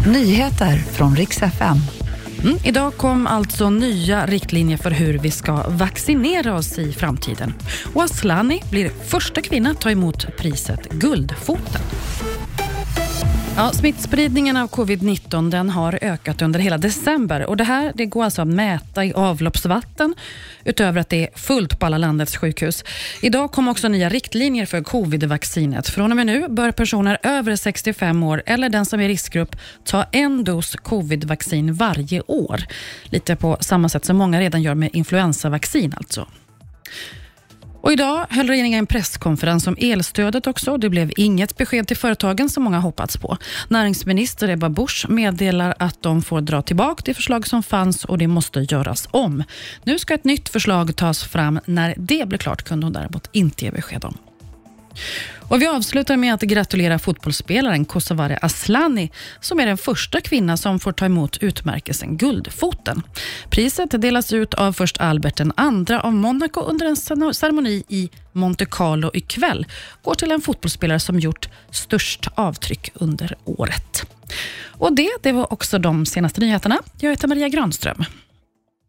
Nyheter från riks FM. Mm, idag kom alltså nya riktlinjer för hur vi ska vaccinera oss i framtiden. Och Aslani blir första kvinna att ta emot priset Guldfoten. Ja, smittspridningen av covid-19 den har ökat under hela december. Och Det här det går alltså att mäta i avloppsvatten utöver att det är fullt på alla landets sjukhus. Idag kom också nya riktlinjer för covid-vaccinet. Från och med nu bör personer över 65 år eller den som är i riskgrupp ta en dos covid-vaccin varje år. Lite på samma sätt som många redan gör med influensavaccin alltså. Och idag höll regeringen en presskonferens om elstödet också. Det blev inget besked till företagen som många hoppats på. Näringsminister Ebba Busch meddelar att de får dra tillbaka det förslag som fanns och det måste göras om. Nu ska ett nytt förslag tas fram. När det blir klart kunde hon däremot inte ge besked om. Och vi avslutar med att gratulera fotbollsspelaren Kosovare Aslani som är den första kvinna som får ta emot utmärkelsen Guldfoten. Priset delas ut av först Albert II av Monaco under en ceremoni i Monte Carlo ikväll. Går till en fotbollsspelare som gjort störst avtryck under året. Och Det, det var också de senaste nyheterna. Jag heter Maria Granström.